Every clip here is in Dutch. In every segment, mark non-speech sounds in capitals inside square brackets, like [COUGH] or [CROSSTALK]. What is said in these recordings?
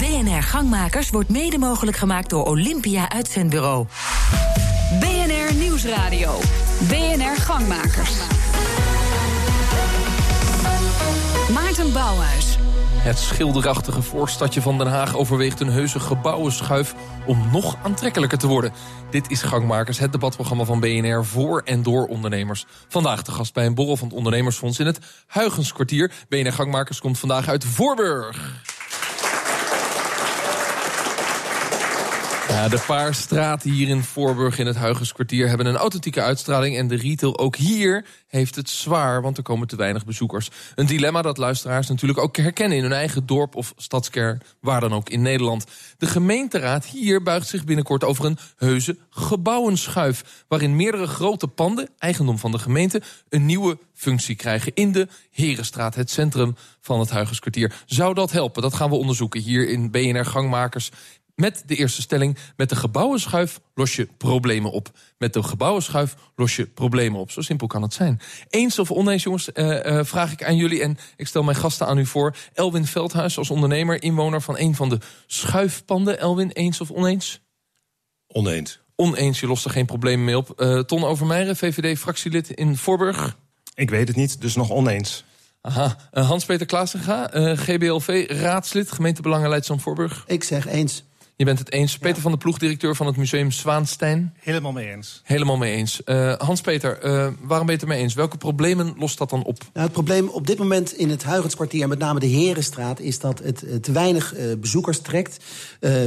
BNR Gangmakers wordt mede mogelijk gemaakt door Olympia Uitzendbureau. BNR Nieuwsradio. BNR Gangmakers. Maarten Bouwhuis. Het schilderachtige voorstadje van Den Haag overweegt een heuse gebouwenschuif om nog aantrekkelijker te worden. Dit is Gangmakers, het debatprogramma van BNR voor en door ondernemers. Vandaag de gast bij een borrel van het Ondernemersfonds in het Huygenskwartier. BNR Gangmakers komt vandaag uit Voorburg. De paar straten hier in Voorburg in het Huygenskwartier hebben een authentieke uitstraling. En de retail ook hier heeft het zwaar, want er komen te weinig bezoekers. Een dilemma dat luisteraars natuurlijk ook herkennen in hun eigen dorp of stadskern, waar dan ook in Nederland. De gemeenteraad hier buigt zich binnenkort over een heuse gebouwenschuif. Waarin meerdere grote panden, eigendom van de gemeente, een nieuwe functie krijgen in de Herenstraat, het centrum van het Huygenskwartier. Zou dat helpen? Dat gaan we onderzoeken hier in BNR Gangmakers met de eerste stelling. Met de gebouwenschuif los je problemen op. Met de gebouwenschuif los je problemen op. Zo simpel kan het zijn. Eens of oneens, jongens, uh, uh, vraag ik aan jullie. En ik stel mijn gasten aan u voor. Elwin Veldhuis als ondernemer, inwoner van een van de schuifpanden. Elwin, eens of oneens? Oneens. Oneens, je lost er geen problemen mee op. Uh, Ton Overmeijer, VVD-fractielid in Voorburg. Ik weet het niet, dus nog oneens. Aha. Hans-Peter Klaasenga, GBLV-raadslid, gemeentebelangen Voorburg. Ik zeg eens. Je bent het eens. Peter van der Ploeg, directeur van het museum Zwaanstein. Helemaal mee eens. Helemaal mee eens. Uh, Hans-Peter, uh, waarom ben je het ermee eens? Welke problemen lost dat dan op? Nou, het probleem op dit moment in het Huygenskwartier... en met name de Herenstraat... is dat het te weinig uh, bezoekers trekt.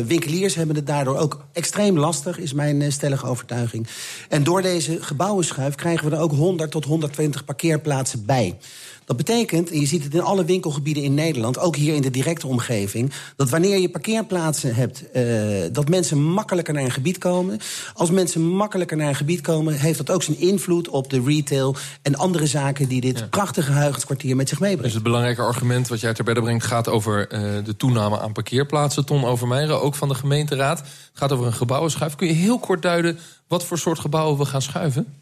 winkeliers hebben het daardoor ook extreem lastig... is mijn stellige overtuiging. En door deze gebouwenschuif krijgen we er ook 100 tot 120 parkeerplaatsen bij. Dat betekent, en je ziet het in alle winkelgebieden in Nederland... ook hier in de directe omgeving... dat wanneer je parkeerplaatsen hebt... Uh, dat mensen makkelijker naar een gebied komen. Als mensen makkelijker naar een gebied komen... heeft dat ook zijn invloed op de retail... en andere zaken die dit ja. prachtige Huygenskwartier met zich meebrengt. Dus het belangrijke argument wat jij ter bedde brengt... gaat over uh, de toename aan parkeerplaatsen. Ton Overmeijer, ook van de gemeenteraad. Het gaat over een gebouwenschuif. Kun je heel kort duiden wat voor soort gebouwen we gaan schuiven?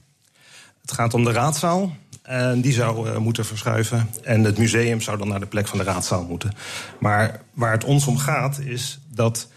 Het gaat om de raadzaal. En die zou uh, moeten verschuiven. En het museum zou dan naar de plek van de raadzaal moeten. Maar waar het ons om gaat, is dat,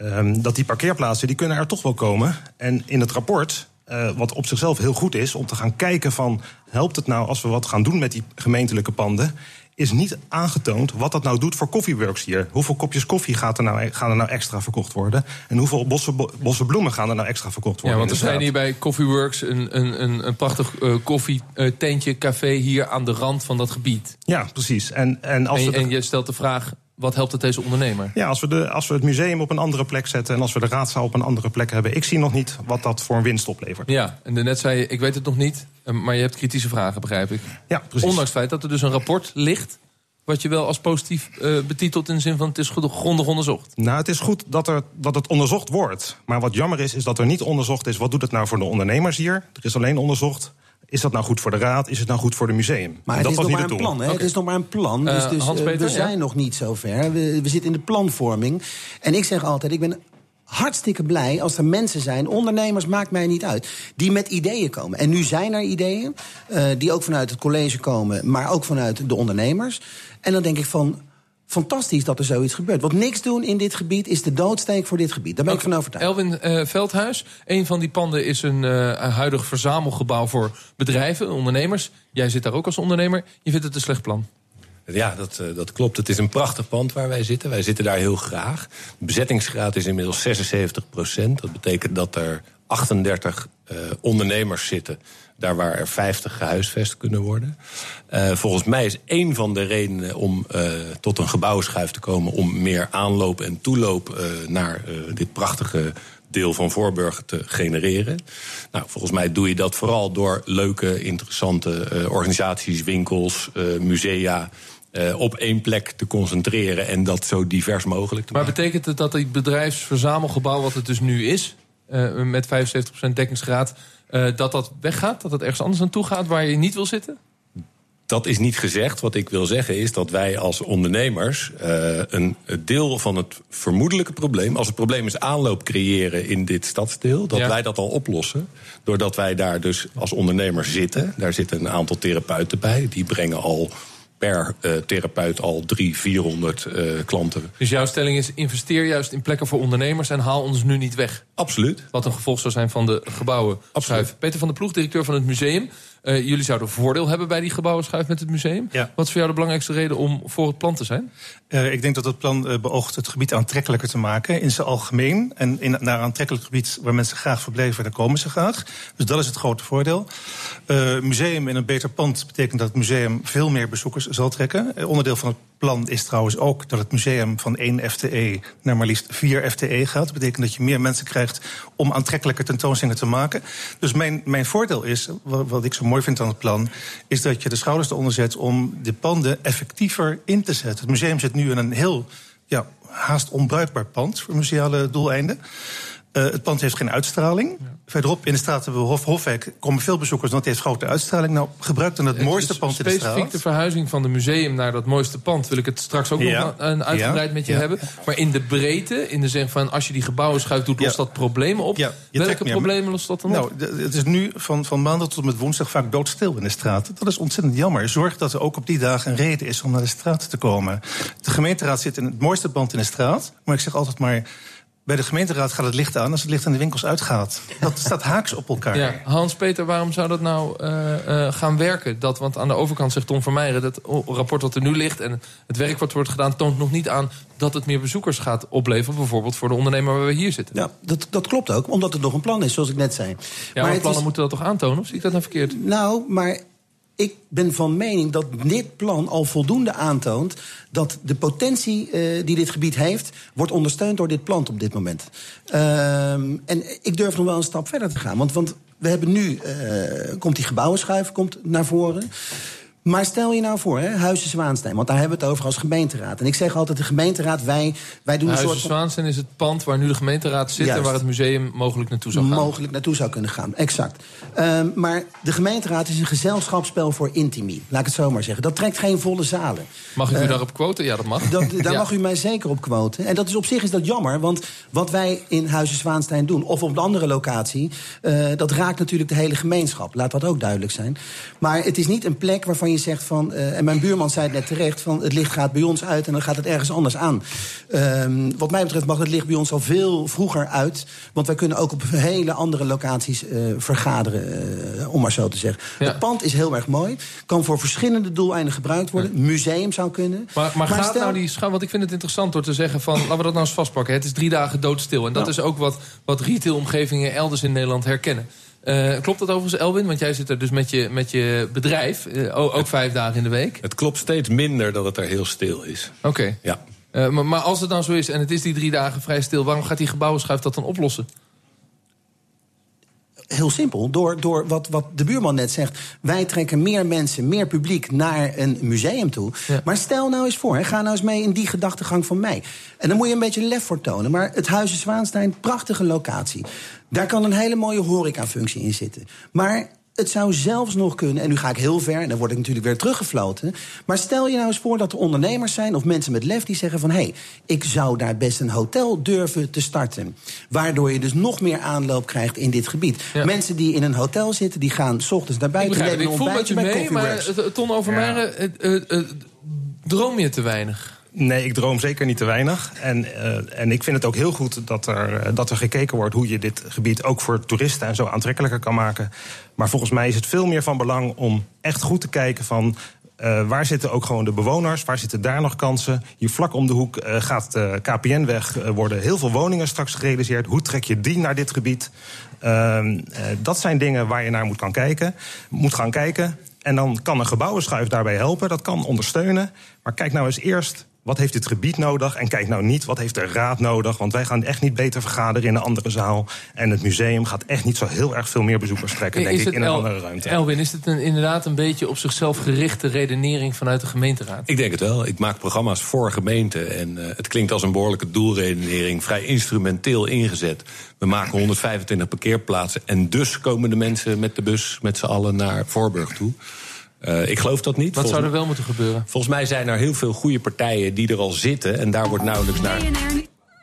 um, dat die parkeerplaatsen... die kunnen er toch wel komen. En in het rapport uh, wat op zichzelf heel goed is, om te gaan kijken van... helpt het nou als we wat gaan doen met die gemeentelijke panden is niet aangetoond wat dat nou doet voor Coffeeworks hier. Hoeveel kopjes koffie gaat er nou, gaan er nou extra verkocht worden? En hoeveel bossen, bossen bloemen gaan er nou extra verkocht worden? Ja, want er zijn hier bij Coffeeworks een, een, een, een prachtig uh, koffietentje, café hier aan de rand van dat gebied. Ja, precies. En, en, als en je stelt de vraag, wat helpt het deze ondernemer? Ja, als we, de, als we het museum op een andere plek zetten... en als we de raadzaal op een andere plek hebben... ik zie nog niet wat dat voor een winst oplevert. Ja, en net zei je, ik weet het nog niet... maar je hebt kritische vragen, begrijp ik. Ja, precies. Ondanks het feit dat er dus een rapport ligt... wat je wel als positief uh, betitelt in de zin van... het is grondig onderzocht. Nou, het is goed dat, er, dat het onderzocht wordt. Maar wat jammer is, is dat er niet onderzocht is... wat doet het nou voor de ondernemers hier? Er is alleen onderzocht is dat nou goed voor de raad? Is het nou goed voor de museum? Maar het dat is was nog niet maar het een plan. Hè? Okay. Het is nog maar een plan. Dus, Uh, dus Hans-Peter, we zijn ja? nog niet zo ver. We, we zitten in de planvorming. En ik zeg altijd, ik ben hartstikke blij als er mensen zijn, ondernemers maakt mij niet uit, die met ideeën komen. En nu zijn er ideeën, uh, die ook vanuit het college komen, maar ook vanuit de ondernemers. En dan denk ik van, fantastisch dat er zoiets gebeurt. Want niks doen in dit gebied is de doodsteek voor dit gebied. Daar ben ik van overtuigd. Elwin uh, Veldhuis, een van die panden is een uh, huidig verzamelgebouw voor bedrijven, ondernemers. Jij zit daar ook als ondernemer. Je vindt het een slecht plan? Ja, dat, uh, dat klopt. Het is een prachtig pand waar wij zitten. Wij zitten daar heel graag. De bezettingsgraad is inmiddels 76 procent. Dat betekent dat er 38 uh, ondernemers zitten. Daar waar er 50 gehuisvest kunnen worden. Uh, volgens mij is één van de redenen om uh, tot een gebouwenschuif te komen... om meer aanloop en toeloop uh, naar dit prachtige deel van Voorburg te genereren. Nou, volgens mij doe je dat vooral door leuke, interessante organisaties, winkels, musea... Uh, op één plek te concentreren en dat zo divers mogelijk te maar maken. Maar betekent het dat het bedrijfsverzamelgebouw, wat het dus nu is, met 75% dekkingsgraad, dat dat weggaat? Dat het ergens anders naartoe gaat waar je niet wil zitten? Dat is niet gezegd. Wat ik wil zeggen is dat wij als ondernemers uh, een deel van het vermoedelijke probleem, als het probleem is aanloop creëren in dit stadsdeel, dat ja. wij dat al oplossen. Doordat wij daar dus als ondernemers zitten. Daar zitten een aantal therapeuten bij. Die brengen al per uh, therapeut al drie, 400 uh, klanten. Dus jouw stelling is: investeer juist in plekken voor ondernemers en haal ons nu niet weg. Absoluut. Wat een gevolg zou zijn van de gebouwen. Absoluut. Peter van der Ploeg, directeur van het museum. Uh, jullie zouden voordeel hebben bij die gebouwen schuif met het museum. Ja. Wat is voor jou de belangrijkste reden om voor het plan te zijn? Uh, ik denk dat het plan uh, beoogt het gebied aantrekkelijker te maken in zijn algemeen. En in, naar een aantrekkelijk gebied waar mensen graag verblijven, daar komen ze graag. Dus dat is het grote voordeel. Museum in een beter pand betekent dat het museum veel meer bezoekers zal trekken. Onderdeel van het plan is trouwens ook dat het museum van 1 FTE naar maar liefst 4 FTE gaat. Dat betekent dat je meer mensen krijgt om aantrekkelijke tentoonstellingen te maken. Dus mijn, mijn voordeel is, wat, ik zo mooi vind aan het plan, is dat je de schouders eronder zet om de panden effectiever in te zetten. Het museum zit nu in een heel ja, haast onbruikbaar pand voor museale doeleinden. Uh, het pand heeft geen uitstraling. Ja. Verderop in de straat hebben we Hof, komen veel bezoekers, want het heeft grote uitstraling. Nou, gebruik dan het, het mooiste pand in de straat. Specifiek de verhuizing van het museum naar dat mooiste pand... wil ik het straks ook ja. nog een uitgebreid ja. met je hebben. Maar in de breedte, in de zin van... als je die gebouwen schuift, doet, lost dat problemen op. Welke problemen lost dat dan nou, op? Het is nu van, van maandag tot en met woensdag vaak doodstil in de straat. Dat is ontzettend jammer. Zorg dat er ook op die dagen een reden is om naar de straat te komen. De gemeenteraad zit in het mooiste pand in de straat. Maar ik zeg altijd maar... Bij de gemeenteraad gaat het licht aan als het licht in de winkels uitgaat. Dat staat haaks op elkaar. Ja, Hans-Peter, waarom zou dat nou uh, uh, gaan werken? Dat, want aan de overkant zegt Tom Vermeijeren... dat rapport wat er nu ligt en het werk wat wordt gedaan... toont nog niet aan dat het meer bezoekers gaat opleveren... bijvoorbeeld voor de ondernemer waar we hier zitten. Ja, dat, dat klopt ook, omdat het nog een plan is, zoals ik net zei. Ja, maar, maar plannen is... moeten dat toch aantonen? Of zie ik dat nou verkeerd? Nou, maar ik ben van mening dat dit plan al voldoende aantoont dat de potentie uh, die dit gebied heeft, wordt ondersteund door dit plan op dit moment. Uh, en ik durf nog wel een stap verder te gaan. Want, want we hebben nu, uh, komt die gebouwenschuif komt naar voren. Maar stel je nou voor, hè, Huizen Zwaanstein, want daar hebben we het over als gemeenteraad. En ik zeg altijd, de gemeenteraad, wij, wij doen een Huizen soort... Van... Zwaanstein is het pand waar nu de gemeenteraad zit... Juist. en waar het museum mogelijk naartoe zou gaan. Mogelijk naartoe zou kunnen gaan, exact. Um, maar de gemeenteraad is een gezelschapsspel voor intimi. Laat ik het zo maar zeggen. Dat trekt geen volle zalen. Mag ik u uh, daarop quoten? Ja, dat mag. Dat, [LAUGHS] daar ja. mag u mij zeker op quoten. En dat is op zich is dat jammer, want wat wij in Huizen Zwaanstein doen... of op een andere locatie, uh, dat raakt natuurlijk de hele gemeenschap. Laat dat ook duidelijk zijn. Maar het is niet een plek waarvan je zegt van... Uh, en mijn buurman zei het net terecht, van het licht gaat bij ons uit... en dan gaat het ergens anders aan. Um, wat mij betreft mag het licht bij ons al veel vroeger uit. Want wij kunnen ook op hele andere locaties uh, vergaderen, uh, om maar zo te zeggen. Ja. Het pand is heel erg mooi. Kan voor verschillende doeleinden gebruikt worden. Ja. Museum zou kunnen. Maar, maar, maar gaat stel... nou die schouw... Want ik vind het interessant door te zeggen van... laten we dat nou eens vastpakken. Het is drie dagen doodstil. En dat is ook wat, wat retailomgevingen elders in Nederland herkennen. Uh, klopt dat overigens, Elwin? Want jij zit er dus met je, met je bedrijf, uh, ook het, vijf dagen in de week. Het klopt steeds minder dat het er heel stil is. Oké. Okay. Ja. Uh, maar, maar, als het dan zo is en het is die drie dagen vrij stil... waarom gaat die gebouwenschuif dat dan oplossen? Heel simpel. Door, door wat, wat de buurman net zegt. Wij trekken meer mensen, meer publiek naar een museum toe. Ja. Maar stel nou eens voor, hè, ga nou eens mee in die gedachtegang van mij. En dan moet je een beetje lef voor tonen. Maar het Huizen Zwaanstein, prachtige locatie. Daar kan een hele mooie horecafunctie in zitten. Maar het zou zelfs nog kunnen, en nu ga ik heel ver... en dan word ik natuurlijk weer teruggefloten... maar stel je nou eens voor dat er ondernemers zijn... of mensen met lef die zeggen van... hé, hey, ik zou daar best een hotel durven te starten. Waardoor je dus nog meer aanloop krijgt in dit gebied. Ja. Mensen die in een hotel zitten, die gaan s ochtends naar buiten... Ik, begrijp, ik voel met je mee, maar Ton Overmaren, ja. uh, uh, droom je te weinig? Nee, ik droom zeker niet te weinig. En, uh, en ik vind het ook heel goed dat er, dat er gekeken wordt hoe je dit gebied ook voor toeristen en zo aantrekkelijker kan maken. Maar volgens mij is het veel meer van belang om echt goed te kijken van. Uh, waar zitten ook gewoon de bewoners? Waar zitten daar nog kansen? Hier vlak om de hoek gaat de KPN weg. Worden heel veel woningen straks gerealiseerd. Hoe trek je die naar dit gebied? Uh, dat zijn dingen waar je naar moet, kan kijken, moet gaan kijken. En dan kan een gebouwenschuif daarbij helpen. Dat kan ondersteunen. Maar kijk nou eens eerst wat heeft dit gebied nodig? En kijk nou niet, wat heeft de raad nodig? Want wij gaan echt niet beter vergaderen in een andere zaal. En het museum gaat echt niet zo heel erg veel meer bezoekers trekken, denk ik, in een El andere ruimte. Elwin, is het een, inderdaad een beetje op zichzelf gerichte redenering vanuit de gemeenteraad? Ik denk het wel. Ik maak programma's voor gemeenten. En uh, het klinkt als een behoorlijke doelredenering, vrij instrumenteel ingezet. We maken 125 parkeerplaatsen. En dus komen de mensen met de bus met z'n allen naar Voorburg toe. Uh, ik geloof dat niet. Wat volgens zou er wel moeten gebeuren? Volgens mij zijn er heel veel goede partijen die er al zitten. En daar wordt nauwelijks naar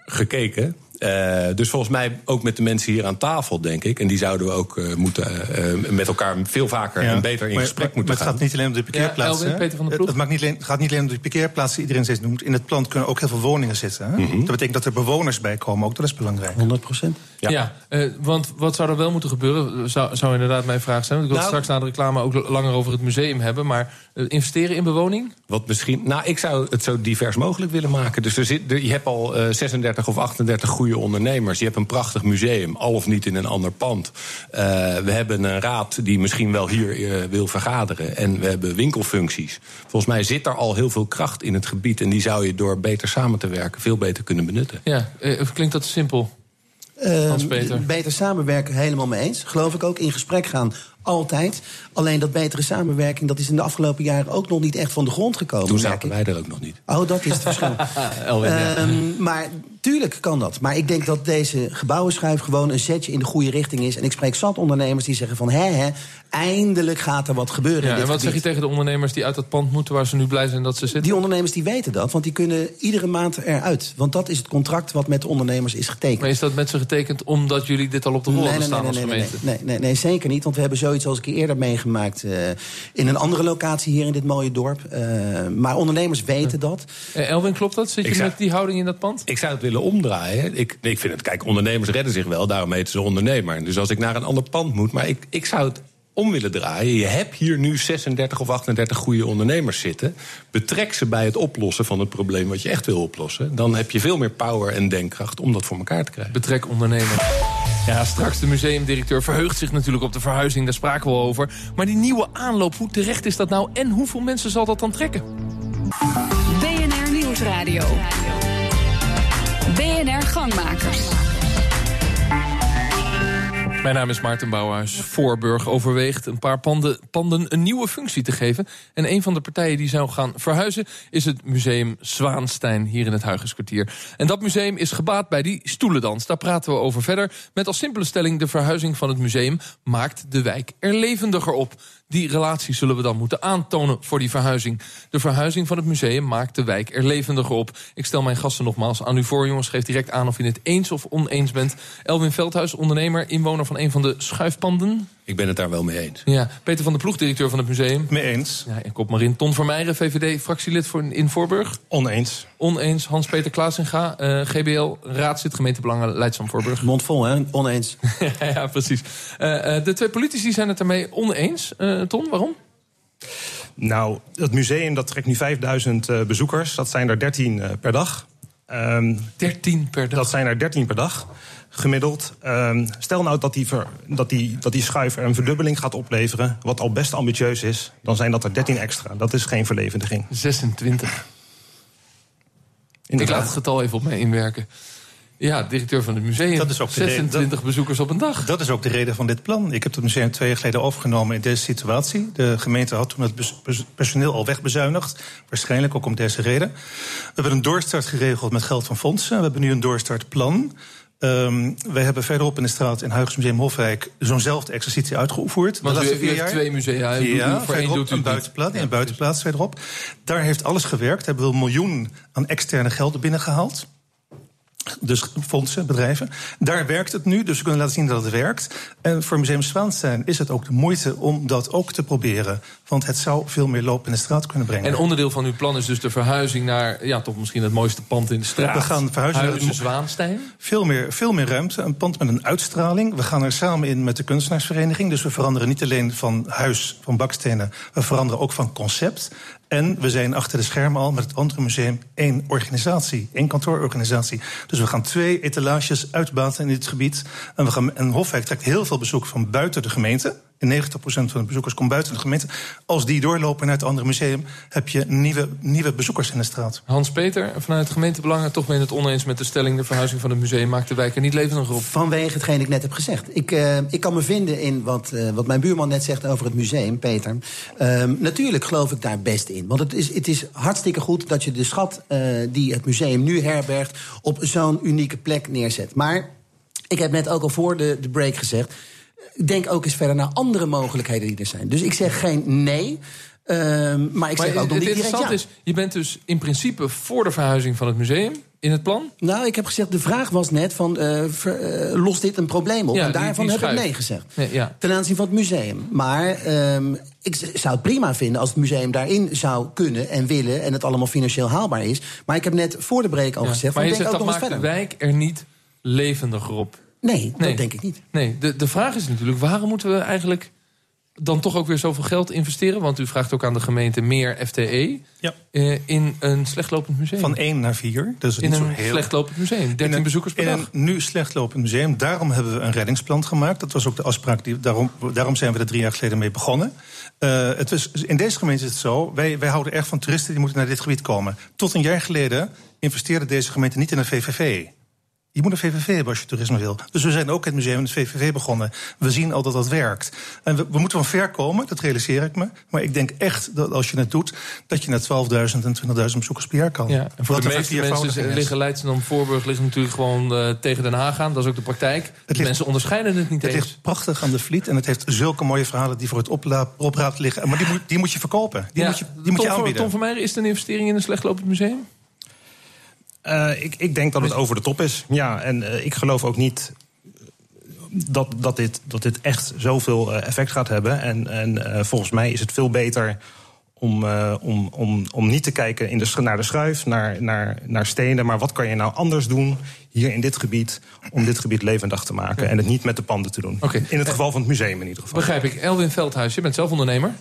gekeken. Uh, dus volgens mij ook met de mensen hier aan tafel, denk ik. En die zouden we ook uh, moeten, uh, met elkaar veel vaker ja. en beter in maar, gesprek maar, moeten maar gaan. het gaat niet alleen om de parkeerplaatsen. Ja, Elwin, Peter van der het, het niet alleen, gaat niet alleen om de parkeerplaatsen die iedereen steeds noemt. In het plan kunnen ook heel veel woningen zitten. Hè? Mm -hmm. Dat betekent dat er bewoners bij komen ook. Dat is belangrijk. 100 procent. Ja, ja want wat zou er wel moeten gebeuren? Zou, zou inderdaad mijn vraag zijn. Ik wil nou, straks na de reclame ook langer over het museum hebben. Maar investeren in bewoning? Wat misschien. Nou, ik zou het zo divers mogelijk willen maken. Dus er zit, er, je hebt al 36 of 38 goede ondernemers. Je hebt een prachtig museum, al of niet in een ander pand. Uh, we hebben een raad die misschien wel hier uh, wil vergaderen. En we hebben winkelfuncties. Volgens mij zit er al heel veel kracht in het gebied. En die zou je door beter samen te werken veel beter kunnen benutten. Ja, uh, klinkt dat simpel? Uh, beter samenwerken, helemaal mee eens. Geloof ik ook. In gesprek gaan, altijd. Alleen dat betere samenwerking, dat is in de afgelopen jaren ook nog niet echt van de grond gekomen. Toen zaten wij er ook nog niet. Oh, dat is het verschil. [LAUGHS] Um, maar tuurlijk kan dat. Maar ik denk dat deze gebouwenschuif gewoon een zetje in de goede richting is. En ik spreek zat ondernemers die zeggen van... hè, hè, eindelijk gaat er wat gebeuren Ja, in dit en wat gebied. zeg je tegen de ondernemers die uit dat pand moeten... waar ze nu blij zijn dat ze zitten? Die ondernemers die weten dat, want die kunnen iedere maand eruit. Want dat is het contract wat met de ondernemers is getekend. Maar is dat met ze getekend omdat jullie dit al op de rol Nee, hebben nee, staan nee, als nee, nee, gemeente? nee, nee, nee, zeker niet. Want we hebben zoiets al eens een keer eerder meegemaakt... eh, in een andere locatie hier in dit mooie dorp. Eh, maar ondernemers weten dat. Eh, Elwin, klopt dat? Zit je Ik zou- met die houding in dat pand? Ik zou het willen omdraaien. Ik, ik vind het, kijk, ondernemers redden zich wel, daarom heten ze ondernemer. Dus als ik naar een ander pand moet, maar ik, ik zou het om willen draaien. Je hebt hier nu 36 of 38 goede ondernemers zitten. Betrek ze bij het oplossen van het probleem wat je echt wil oplossen. Dan heb je veel meer power en denkkracht om dat voor elkaar te krijgen. Betrek ondernemer. Ja, straks de museumdirecteur verheugt zich natuurlijk op de verhuizing. Daar spraken we over. Maar die nieuwe aanloop, hoe terecht is dat nou? En hoeveel mensen zal dat dan trekken? BNR Nieuwsradio. BNR Gangmakers. Mijn naam is Maarten Bouwhuis. Voorburg overweegt een paar panden, panden een nieuwe functie te geven. En een van de partijen die zou gaan verhuizen... is het museum Zwaanstein hier in het Huigenskwartier. En dat museum is gebaat bij die stoelendans. Daar praten we over verder. Met als simpele stelling... de verhuizing van het museum maakt de wijk er levendiger op. Die relatie zullen we dan moeten aantonen voor die verhuizing. De verhuizing van het museum maakt de wijk er levendiger op. Ik stel mijn gasten nogmaals aan u voor, jongens. Geef direct aan of je het eens of oneens bent. Elwin Veldhuis, ondernemer, inwoner van een van de schuifpanden. Ik ben het daar wel mee eens. Ja, Peter van der Ploeg, directeur van het museum. Mee eens. Ja, ik kop maar in. Ton Vermeijeren, VVD, fractielid voor, in Voorburg. Oneens. Oneens. Hans-Peter Klaasinga, eh, GBL, raadslid gemeentebelangen Leidscham Voorburg. Mond vol, hè? Oneens. [LAUGHS] ja, precies. Eh, eh, de twee politici zijn het ermee oneens. Eh, Ton, waarom? Nou, het museum dat trekt nu 5000 eh, bezoekers. Dat zijn er 13 eh, per dag. Ehm, 13 per dag. dat zijn er 13 per dag, gemiddeld. Ehm, stel nou dat die, ver- dat, die, dat die schuif er een verdubbeling gaat opleveren... wat al best ambitieus is, dan zijn dat er 13 extra. Dat is geen verlevendiging. 26. Ik laat het getal even op mij inwerken. Ja, directeur van het museum. Dat is ook de reden- 26 bezoekers op een dag. Dat is ook de reden van dit plan. Ik heb het museum twee jaar geleden overgenomen in deze situatie. De gemeente had toen het personeel al wegbezuinigd. Waarschijnlijk ook om deze reden. We hebben een doorstart geregeld met geld van fondsen. We hebben nu een doorstartplan. Ehm wij hebben verderop in de straat in Huygensmuseum Hofwijk zo'nzelfde exercitie uitgeoefend. Want de u, u heeft jaar. twee musea. U Ja, voor verderop doet u een buitenplaats, Ja, een buitenplaats verderop. Daar heeft alles gewerkt. Hebben we een miljoen aan externe gelden binnengehaald. Dus fondsen, bedrijven. Daar werkt het nu, dus we kunnen laten zien dat het werkt. En voor Museum Zwaanstein is het ook de moeite om dat ook te proberen. Want het zou veel meer loop in de straat kunnen brengen. En onderdeel van uw plan is dus de verhuizing naar... ja, toch misschien het mooiste pand in de straat. We gaan verhuizen naar- Huizen Zwaanstein. Veel meer, veel meer ruimte, een pand met een uitstraling. We gaan er samen in met de kunstenaarsvereniging. Dus we veranderen niet alleen van huis, van bakstenen... we veranderen ook van concept. En we zijn achter de schermen al met het andere museum één organisatie, één kantoororganisatie. Dus we gaan twee etalages uitbaten in dit gebied. En, we gaan, en Hofwijk trekt heel veel bezoek van buiten de gemeente. En 90% van de bezoekers komt buiten de gemeente. Als die doorlopen naar het andere museum, heb je nieuwe, nieuwe bezoekers in de straat. Hans-Peter, vanuit het gemeentebelangen... toch ben je het oneens met de stelling... de verhuizing van het museum maakt de wijk er niet levendiger op. Vanwege hetgeen ik net heb gezegd. Ik, eh, ik kan me vinden in wat, eh, wat mijn buurman net zegt over het museum, Peter. Ehm, natuurlijk geloof ik daar best in. Want het is, het is hartstikke goed dat je de schat eh, die het museum nu herbergt... op zo'n unieke plek neerzet. Maar ik heb net ook al voor de, de break gezegd... denk ook eens verder naar andere mogelijkheden die er zijn. Dus ik zeg geen nee... ehm, maar ik Maar zeg ook nog niet direct ja. is, je bent dus in principe voor de verhuizing van het museum. in het plan? Nou, ik heb gezegd, de vraag was net van, uh, ver, uh, lost dit een probleem op? Ja, en daarvan die heb ik nee gezegd. Nee, ja. Ten aanzien van het museum. Maar ehm, ik zou het prima vinden als het museum daarin zou kunnen en willen... en het allemaal financieel haalbaar is. Maar ik heb net voor de break al Ja. gezegd... maar van, je denk zegt ook dat nog maakt de verder. wijk er niet levendiger op. Nee, Nee. dat denk ik niet. Nee, de, de vraag is natuurlijk, waarom moeten we eigenlijk dan toch ook weer zoveel geld investeren? Want u vraagt ook aan de gemeente meer FTE Ja. eh, in een slechtlopend museum. Van 1 naar 4. Dus in niet zo een heel... slechtlopend museum. 13 in een, bezoekers per in dag. een nu slechtlopend museum. Daarom hebben we een reddingsplan gemaakt. Dat was ook de afspraak. Die, daarom, daarom zijn we er drie jaar geleden mee begonnen. Eh, het was, in deze gemeente is het zo. Wij, wij houden erg van toeristen die moeten naar dit gebied komen. Tot een jaar geleden investeerde deze gemeente niet in een VVV. Je moet een VVV hebben als je toerisme wil. Dus we zijn ook in het museum het VVV begonnen. We zien al dat dat werkt. En we, we moeten van ver komen, dat realiseer ik me. Maar ik denk echt dat als je het doet, dat je naar 12.000 en 20.000 bezoekers per jaar kan. Ja, en voor de meeste mensen is. liggen Leidschendam Voorburg ligt natuurlijk gewoon eh, tegen Den Haag aan. Dat is ook de praktijk. Ligt- mensen onderscheiden het niet Het eens. ligt prachtig aan de Vliet en het heeft zulke mooie verhalen die voor het opraad liggen. Maar die moet, die moet je verkopen. Die Ja, moet je, die moet je Tom, aanbieden. Tom van Meijeren, is het een investering in een slechtlopend museum? Eh, ik, ik denk dat het over de top is. Ja, en eh, ik geloof ook niet dat, dat, dit, dat dit echt zoveel eh, effect gaat hebben. En, en eh, volgens mij is het veel beter om, eh, om, om, om niet te kijken in de, naar de schuif, naar, naar, naar stenen. Maar wat kan je nou anders doen hier in dit gebied om dit gebied levendig te maken? En het niet met de panden te doen. In het geval van het museum in ieder geval. Begrijp ik. Elwin Veldhuis, je bent zelf ondernemer.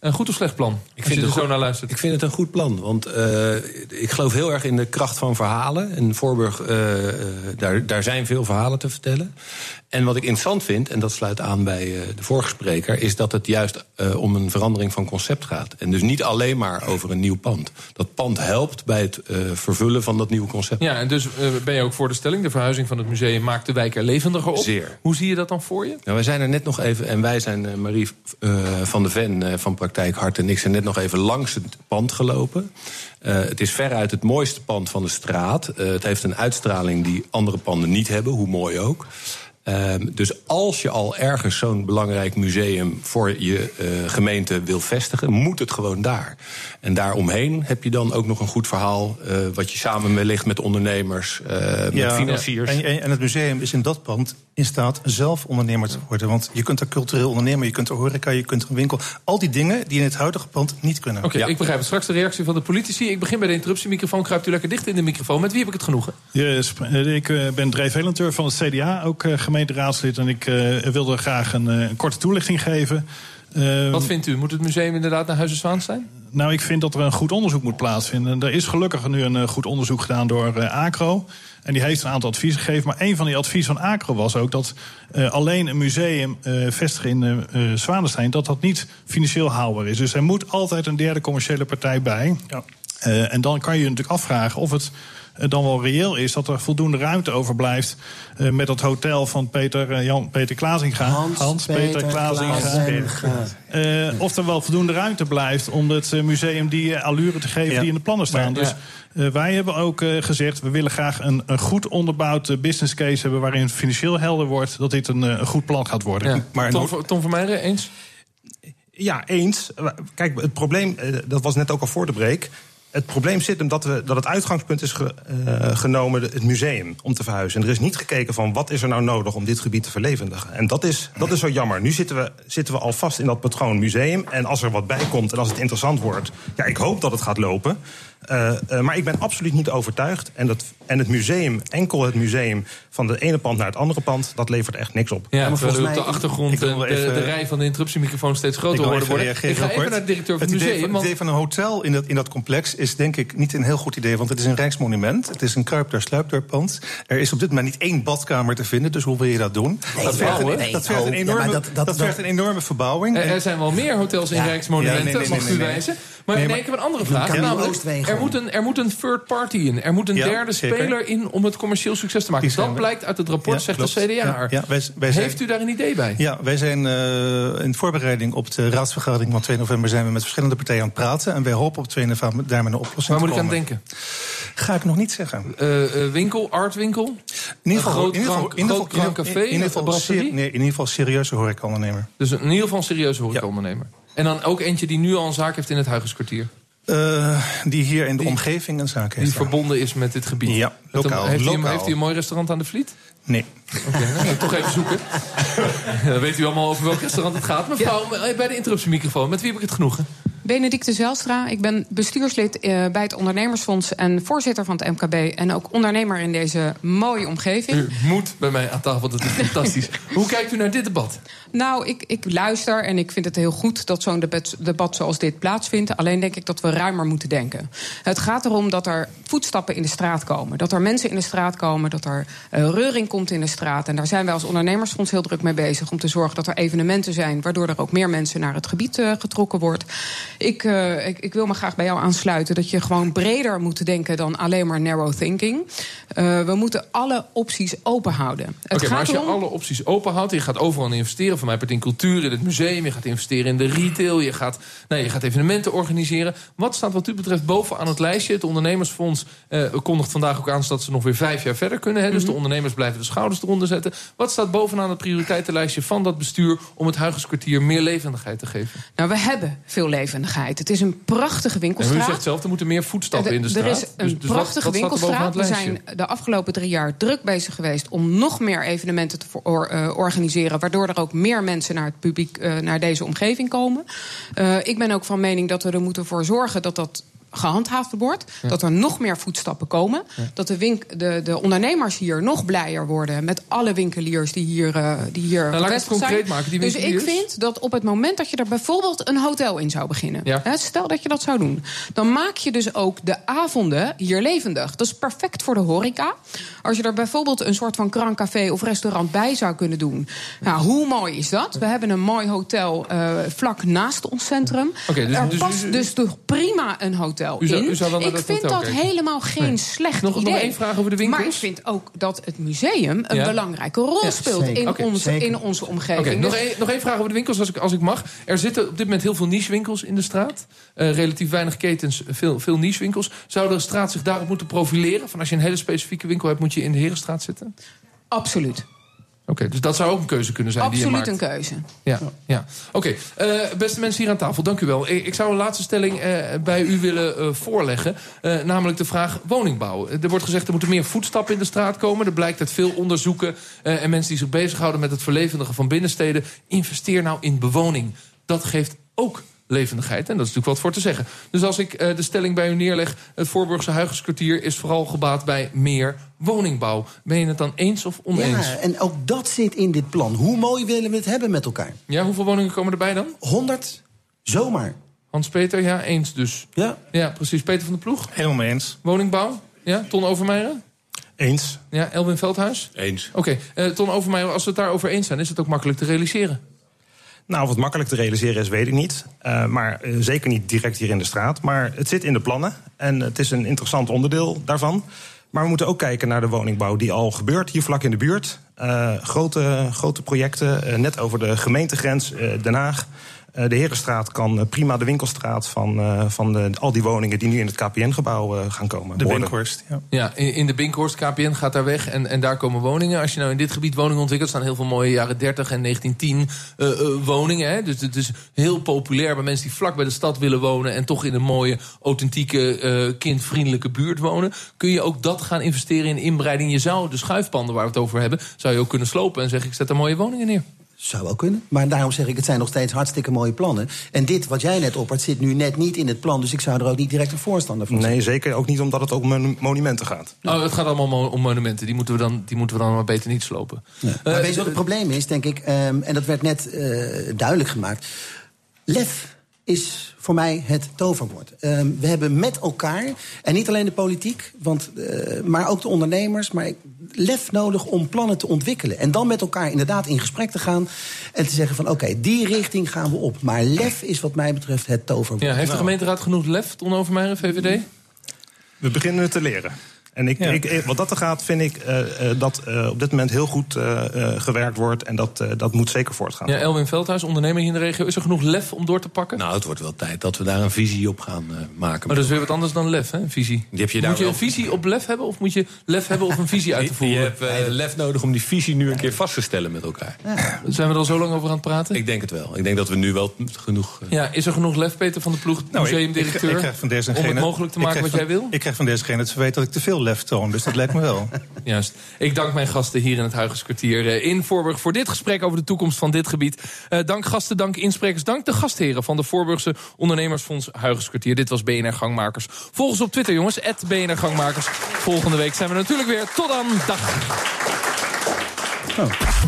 Een goed of slecht plan? Ik vind er het zo goed. naar luistert. Ik vind het een goed plan, want eh, ik geloof heel erg in de kracht van verhalen. En Voorburg, eh, eh, daar, daar zijn veel verhalen te vertellen. En wat ik interessant vind, en dat sluit aan bij eh, de vorige spreker... is dat het juist eh, om een verandering van concept gaat. En dus niet alleen maar over een nieuw pand. Dat pand helpt bij het eh, vervullen van dat nieuwe concept. Ja, en dus ben je ook voor de stelling. De verhuizing van het museum maakt de wijk er levendiger op. Zeer. Hoe zie je dat dan voor je? Nou, wij zijn er net nog even, en wij zijn, Marie van de Ven van Praktijk Hart en ik zijn net nog even langs het pand gelopen. Het is veruit het mooiste pand van de straat. Het heeft een uitstraling die andere panden niet hebben, hoe mooi ook. Ehm, dus als je al ergens zo'n belangrijk museum voor je eh, gemeente wil vestigen, moet het gewoon daar. En daaromheen heb je dan ook nog een goed verhaal, eh, wat je samen wellicht met ondernemers, eh, met financiers. En, en, en het museum is in dat pand in staat zelf ondernemer te worden. Want je kunt er cultureel ondernemen, je kunt er horeca, je kunt er een winkel. Al die dingen die in het huidige pand niet kunnen. Oké, ik begrijp het. Straks de reactie van de politici. Ik begin bij de interruptiemicrofoon. Kruipt u lekker dicht in de microfoon. Met wie heb ik het genoegen? Yes, ik ben Dreef Velenteur van het CDA, ook eh, gemeenteraadslid. En ik eh, wilde graag een, eh, een korte toelichting geven. Eh, Wat vindt u? Moet het museum inderdaad naar Huizen Zwaanstein? nou, ik vind dat er een goed onderzoek moet plaatsvinden. Er is gelukkig nu een eh, goed onderzoek gedaan door eh, ACRO. En die heeft een aantal adviezen gegeven. Maar een van die adviezen van ACRO was ook dat eh, alleen een museum eh, vestigen in eh eh, Zwanenstein... dat dat niet financieel haalbaar is. Dus er moet altijd een derde commerciële partij bij. Eh, en dan kan je je natuurlijk afvragen of het dan wel reëel is... dat er voldoende ruimte overblijft eh, met dat hotel van Peter, eh, Jan, Peter Klazinga. Hans-Peter Klazinga. Eh, of er wel voldoende ruimte blijft om het museum die allure te geven Ja. die in de plannen staan. Maar, dus eh, wij hebben ook eh, gezegd, we willen graag een, een goed onderbouwd business case hebben waarin het financieel helder wordt dat dit een, eh, een goed plan gaat worden. Ja. Maar Tom, Tom van Meijeren, eens? Ja, eens. Kijk, het probleem, dat was net ook al voor de break. Het probleem zit hem dat, we, dat het uitgangspunt is eh, genomen, het museum, om te verhuizen. En er is niet gekeken van wat is er nou nodig om dit gebied te verlevendigen. En dat is, dat is zo jammer. Nu zitten we, zitten we al vast in dat patroon museum. En als er wat bij komt en als het interessant wordt, ja, ik hoop dat het gaat lopen. Eh, eh, maar ik ben absoluut niet overtuigd. En, dat, en het museum, enkel het museum van de ene pand naar het andere pand, dat levert echt niks op. Ja, maar volgens op de mij- achtergrond eh, de, even- de rij van de interruptiemicrofoon steeds groter worden. even worden. Ik ga even naar de directeur van het het idee, museum. het idee van een hotel in dat, in dat complex is denk ik niet een heel goed idee. Want het is een rijksmonument. Het is een kruipdeur sluipdeurpand. Er is op dit moment niet één badkamer te vinden. Dus hoe wil je dat doen? dat vergt, een, Nee, dat vergt een ja, enorme, dat- dat, een enorme verbouwing. Er, er zijn wel meer hotels in Ja. Rijksmonumenten, Ja, nee, nee, nee, mag ik u wijzen. Maar Nee, nee, maar- ik heb een andere vraag. Namelijk, er, moet een, er moet een third party in. Er moet een Ja, derde zeker. speler in om het commercieel succes te maken. Dat we. Blijkt uit het rapport, zegt klopt. de CDA. Ja, ja, wij- wij zijn- Heeft u daar een idee bij? Ja, wij zijn eh, in voorbereiding op de raadsvergadering van 2 november... zijn we met verschillende partijen aan het praten. En wij hopen op 2 november daarmee een oplossing Waar te moet ik aan komen. denken? Ga ik nog niet zeggen. Eh, eh, winkel, artwinkel? In ieder geval, groot in ieder geval, krank- in ieder geval, nee, in ieder geval serieuze horecaondernemer. Dus in ieder geval een serieuze horecaondernemer. En dan ook eentje die nu al een zaak heeft in het Huigenskwartier. Uh, die hier in de omgeving een zaak heeft. Die verbonden is met dit gebied. Ja, lokaal. Heeft, lokaal. Hij, heeft hij een mooi restaurant aan de Vliet? Nee. Oké, okay, nou, toch even zoeken. [LAUGHS] Dan weet u allemaal over welk restaurant het gaat. Mevrouw, ja. bij de interruptiemicrofoon, met wie heb ik het genoegen? Benedicte Zelstra. Ik ben bestuurslid eh, bij het Ondernemersfonds en voorzitter van het MKB. En ook ondernemer in deze mooie omgeving. U moet bij mij aan tafel, dat is fantastisch. [LAUGHS] Hoe kijkt u naar dit debat? Nou, ik, ik luister en ik vind het heel goed dat zo'n debat, debat zoals dit plaatsvindt. Alleen denk ik dat we ruimer moeten denken. Het gaat erom dat er voetstappen in de straat komen. Dat er mensen in de straat komen, dat er uh, reuring komt in de straat. En daar zijn wij als ondernemersfonds heel druk mee bezig. Om te zorgen dat er evenementen zijn waardoor er ook meer mensen naar het gebied uh, getrokken wordt. Ik, uh, ik, ik, wil me graag bij jou aansluiten dat je gewoon breder moet denken dan alleen maar narrow thinking. we moeten alle opties open houden. Oké, okay, maar als je alle opties open houdt, je gaat overal investeren van mij het in cultuur, in het museum. Je gaat investeren in de retail. Je gaat, nee, je gaat evenementen organiseren. Wat staat wat u betreft bovenaan het lijstje? Het ondernemersfonds uh, kondigt vandaag ook aan... dat ze nog weer vijf jaar verder kunnen. Hè? Dus de mhm. ondernemers blijven de schouders eronder zetten. Wat staat bovenaan het prioriteitenlijstje van dat bestuur... om het Huigenskwartier meer levendigheid te geven? Nou, we hebben veel levendigheid. Het is een prachtige winkelstraat. En u zegt zelf, er moeten meer voetstappen in de straat. Er is een dus, dus prachtige wat, wat winkelstraat. We zijn de afgelopen drie jaar druk bezig geweest... om nog meer evenementen te uh, organiseren... waardoor er ook meer mensen naar het publiek, uh, naar deze omgeving komen. Uh, ik ben ook van mening dat we er moeten voor zorgen dat dat gehandhaafd wordt. Dat er nog meer voetstappen komen. Dat de, wink, de, de ondernemers hier nog blijer worden met alle winkeliers die hier, uh, die hier nou, het concreet zijn. Maken, die dus ik vind dat op het moment dat je er bijvoorbeeld een hotel in zou beginnen. Ja. Hè, stel dat je dat zou doen. Dan maak je dus ook de avonden hier levendig. Dat is perfect voor de horeca. Als je er bijvoorbeeld een soort van krancafé of restaurant bij zou kunnen doen. Nou, hoe mooi is dat? We hebben een mooi hotel uh, vlak naast ons centrum. Okay, dus, er dus, past dus, dus toch prima een hotel u zou, u zou wel ik vind dat helemaal geen nee. slecht nog, idee. Nog één vraag over de winkels. Maar ik vind ook dat het museum een ja. belangrijke rol ja, speelt in, okay, onze, in onze omgeving. Okay, nog, één, nog één vraag over de winkels, als ik, als ik mag. Er zitten op dit moment heel veel nichewinkels in de straat. Uh, relatief weinig ketens, veel, veel nichewinkels. Zou de straat zich daarop moeten profileren? Van als je een hele specifieke winkel hebt, moet je in de Herenstraat zitten? Absoluut. Oké, dus dat zou ook een keuze kunnen zijn Absoluut die je maakt. een keuze. Ja, ja. oké. Okay. Uh, beste mensen hier aan tafel, dank u wel. Ik, ik zou een laatste stelling uh, bij u willen uh, voorleggen. namelijk de vraag woningbouw. Er wordt gezegd er moeten meer voetstappen in de straat komen. Er blijkt uit veel onderzoeken en mensen die zich bezighouden... met het verlevendigen van binnensteden. Investeer nou in bewoning. Dat geeft ook levendigheid. En dat is natuurlijk wat voor te zeggen. Dus als ik uh, de stelling bij u neerleg... het Voorburgse Huigenskwartier is vooral gebaat bij meer woningbouw. Ben je het dan eens of oneens? Ja, en ook dat zit in dit plan. Hoe mooi willen we het hebben met elkaar? Ja, hoeveel woningen komen erbij dan? 100, zomaar. Hans-Peter, ja, eens dus. Ja. Ja, precies. Peter van de Ploeg? Helemaal mee eens. Woningbouw? Ja, Ton Overmeijer? Eens. Ja, Elwin Veldhuis? Eens. Oké, okay. uh, Ton Overmeijer, als we het daarover eens zijn... is het ook makkelijk te realiseren? Nou, of het makkelijk te realiseren is, weet ik niet. Uh, maar uh, zeker niet direct hier in de straat. Maar het zit in de plannen en het is een interessant onderdeel daarvan. Maar we moeten ook kijken naar de woningbouw die al gebeurt hier vlak in de buurt. Uh, grote, grote projecten, net over de gemeentegrens Den Haag. Eh, de Herenstraat kan eh, prima de winkelstraat van, eh, van de, al die woningen die nu in het KPN-gebouw gaan komen. De Binkhorst, ja. Ja, in, in de Binkhorst, KPN gaat daar weg en, en daar komen woningen. Als je nou in dit gebied woningen ontwikkelt, staan heel veel mooie jaren 30 en 1910 uh, uh, woningen. Hè? Dus het is heel populair bij mensen die vlak bij de stad willen wonen en toch in een mooie, authentieke, uh, kindvriendelijke buurt wonen. Kun je ook dat gaan investeren in inbreiding? Je zou de schuifpanden waar we het over hebben, zou je ook kunnen slopen en zeggen: ik zet er mooie woningen neer. Zou wel kunnen. Maar daarom zeg ik, het zijn nog steeds hartstikke mooie plannen. En dit wat jij net oppert zit nu net niet in het plan. Dus ik zou er ook niet direct een voorstander van zijn. Nee, zeker ook niet omdat het ook om monumenten gaat. Oh, het gaat allemaal om monumenten. Die moeten we dan, die moeten we dan maar beter niet slopen. Ja. Uh, maar weet je wat het probleem is, denk ik? Um, en dat werd net uh, duidelijk gemaakt. Lef is voor mij het toverwoord. Uh, we hebben met elkaar, en niet alleen de politiek, want, uh, maar ook de ondernemers... maar lef nodig om plannen te ontwikkelen. En dan met elkaar inderdaad in gesprek te gaan... en te zeggen van oké, okay, die richting gaan we op. Maar lef is wat mij betreft het toverwoord. Ja, heeft de gemeenteraad genoeg lef, Ton Overmeijer, VVD? We beginnen te leren. En ik, Ja. ik, wat dat er gaat, vind ik eh, eh, dat eh, op dit moment heel goed eh, eh, gewerkt wordt. En dat, eh, dat moet zeker voortgaan. Ja, Elwin Veldhuis, ondernemer hier in de regio. Is er genoeg lef om door te pakken? Nou, het wordt wel tijd dat we daar een visie op gaan eh, maken. Maar dat is weer wat anders dan lef, hè? Een visie. Die heb je daar moet je wel- een visie op lef hebben of moet je lef hebben of een visie uit te [LAUGHS] Je voeren? hebt eh, lef nodig om die visie nu een keer vast te stellen met elkaar. Zijn we er al zo lang over aan het praten? Ik denk het wel. Ik denk dat we nu wel genoeg... Ja, is er genoeg lef, Peter van de Ploeg, Nou, ik- museumdirecteur, ik, ik krijg van deze en om het mogelijk te maken wat jij wil? Ik krijg van deze het verwijt dat ik te veel lef toon. Dus dat lijkt me wel. [LAUGHS] Juist. Ik dank mijn gasten hier in het Huigenskwartier eh, in Voorburg... voor dit gesprek over de toekomst van dit gebied. Eh, dank gasten, dank insprekers, dank de gastheren... van de Voorburgse Ondernemersfonds Huigenskwartier. Dit was BNR Gangmakers. Volg ons op Twitter, jongens, BNR Gangmakers. Volgende week zijn we natuurlijk weer. Tot dan, dag.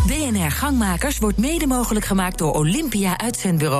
BNR Gangmakers wordt mede mogelijk gemaakt door Olympia Uitzendbureau.